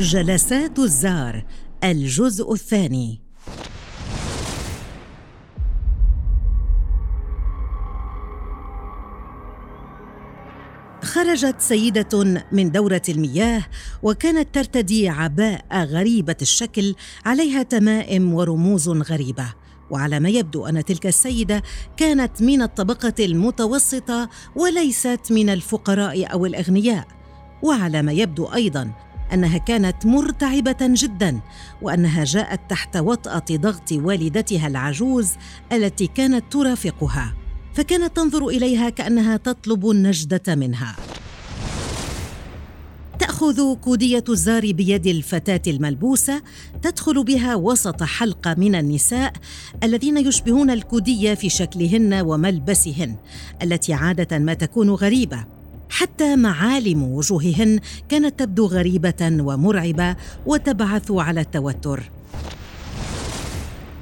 جلسات الزار الجزء الثاني. خرجت سيدة من دورة المياه وكانت ترتدي عباءه غريبة الشكل عليها تمائم ورموز غريبة. وعلى ما يبدو أن تلك السيدة كانت من الطبقة المتوسطة وليست من الفقراء أو الأغنياء. وعلى ما يبدو أيضا أنها كانت مرتعبة جدا وأنها جاءت تحت وطأة ضغط والدتها العجوز التي كانت ترافقها. فكانت تنظر إليها كأنها تطلب النجدة منها. تأخذ كودية الزار بيد الفتاة الملبوسة تدخل بها وسط حلقة من النساء الذين يشبهون الكودية في شكلهن وملبسهن التي عادة ما تكون غريبة. حتى معالم وجوههن كانت تبدو غريبة ومرعبة وتبعث على التوتر.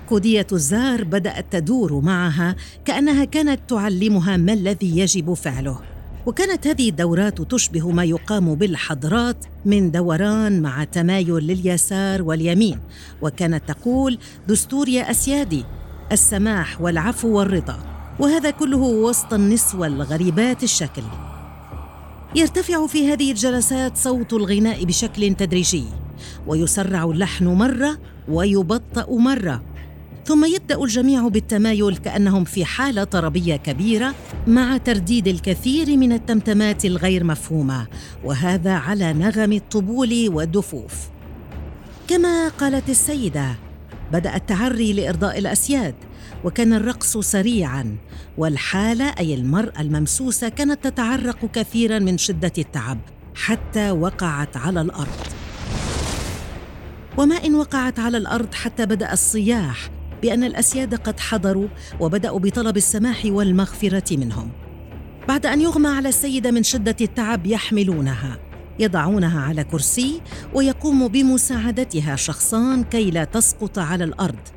كودية الزار بدأت تدور معها كأنها كانت تعلمها ما الذي يجب فعله. وكانت هذه الدورات تشبه ما يقام بالحضرات من دوران مع تمايل لليسار واليمين. وكانت تقول دستور يا أسيادي السماح والعفو والرضا. وهذا كله وسط النسوة الغريبات الشكل. يرتفع في هذه الجلسات صوت الغناء بشكل تدريجي ويسرع اللحن مرة ويبطأ مرة ثم يبدأ الجميع بالتمايل كأنهم في حالة طربية كبيرة مع ترديد الكثير من التمتمات الغير مفهومة وهذا على نغم الطبول والدفوف. كما قالت السيدة بدأ التعري لإرضاء الأسياد. وكان الرقص سريعا والحالة أي المراه الممسوسه كانت تتعرق كثيرا من شدة التعب حتى وقعت على الأرض. وما إن وقعت على الأرض حتى بدأ الصياح بأن الأسياد قد حضروا وبدأوا بطلب السماح والمغفرة منهم. بعد أن يغمى على السيده من شدة التعب يحملونها يضعونها على كرسي ويقوم بمساعدتها شخصان كي لا تسقط على الأرض.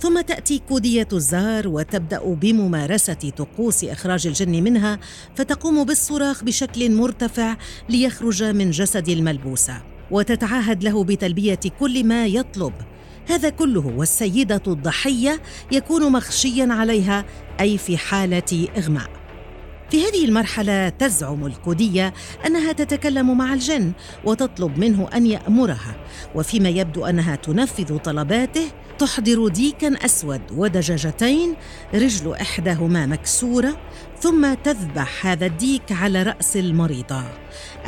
ثم تأتي كودية الزار وتبدأ بممارسة طقوس إخراج الجن منها فتقوم بالصراخ بشكل مرتفع ليخرج من جسد الملبوسة وتتعهد له بتلبية كل ما يطلب. هذا كله والسيدة الضحية يكون مخشيا عليها أي في حالة إغماء. في هذه المرحلة تزعم الكودية أنها تتكلم مع الجن وتطلب منه أن يأمرها وفيما يبدو أنها تنفذ طلباته تحضر ديكا أسود ودجاجتين رجل إحداهما مكسورة ثم تذبح هذا الديك على رأس المريضة.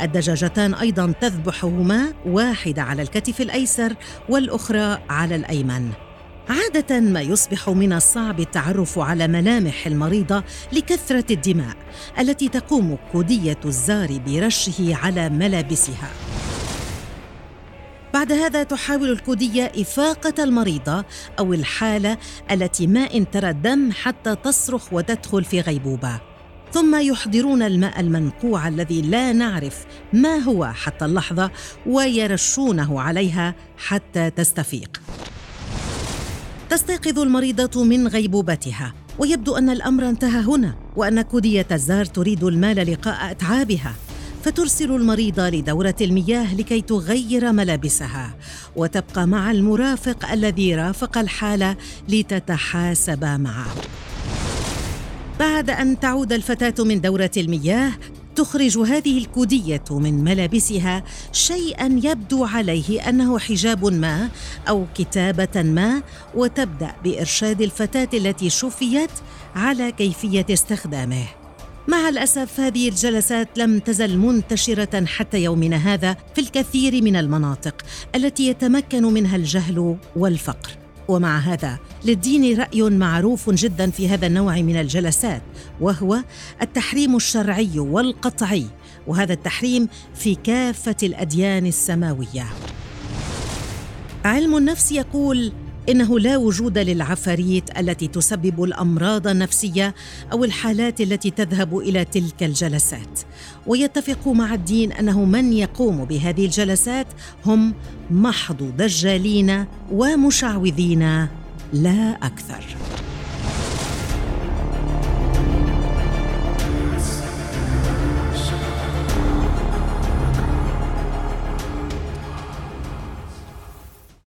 الدجاجتان أيضا تذبحهما واحدة على الكتف الأيسر والأخرى على الأيمن. عادة ما يصبح من الصعب التعرف على ملامح المريضة لكثرة الدماء التي تقوم كودية الزار برشه على ملابسها. بعد هذا تحاول الكودية إفاقة المريضة أو الحالة التي ما إن ترى الدم حتى تصرخ وتدخل في غيبوبة. ثم يحضرون الماء المنقوع الذي لا نعرف ما هو حتى اللحظة ويرشونه عليها حتى تستفيق. تستيقظ المريضة من غيبوبتها ويبدو أن الأمر انتهى هنا وأن كودية الزار تريد المال لقاء أتعابها. فترسل المريضة لدورة المياه لكي تغير ملابسها وتبقى مع المرافق الذي رافق الحالة لتتحاسب معه. بعد أن تعود الفتاة من دورة المياه تخرج هذه الكودية من ملابسها شيئا يبدو عليه أنه حجاب ما أو كتابة ما وتبدأ بإرشاد الفتاة التي شفيت على كيفية استخدامه. مع الأسف هذه الجلسات لم تزل منتشرة حتى يومنا هذا في الكثير من المناطق التي يتمكن منها الجهل والفقر. ومع هذا للدين رأي معروف جدا في هذا النوع من الجلسات وهو التحريم الشرعي والقطعي وهذا التحريم في كافة الأديان السماوية. علم النفس يقول إنه لا وجود للعفاريت التي تسبب الأمراض النفسية أو الحالات التي تذهب إلى تلك الجلسات. ويتفق مع الدين أنه من يقوم بهذه الجلسات هم محض دجالين ومشعوذين لا أكثر.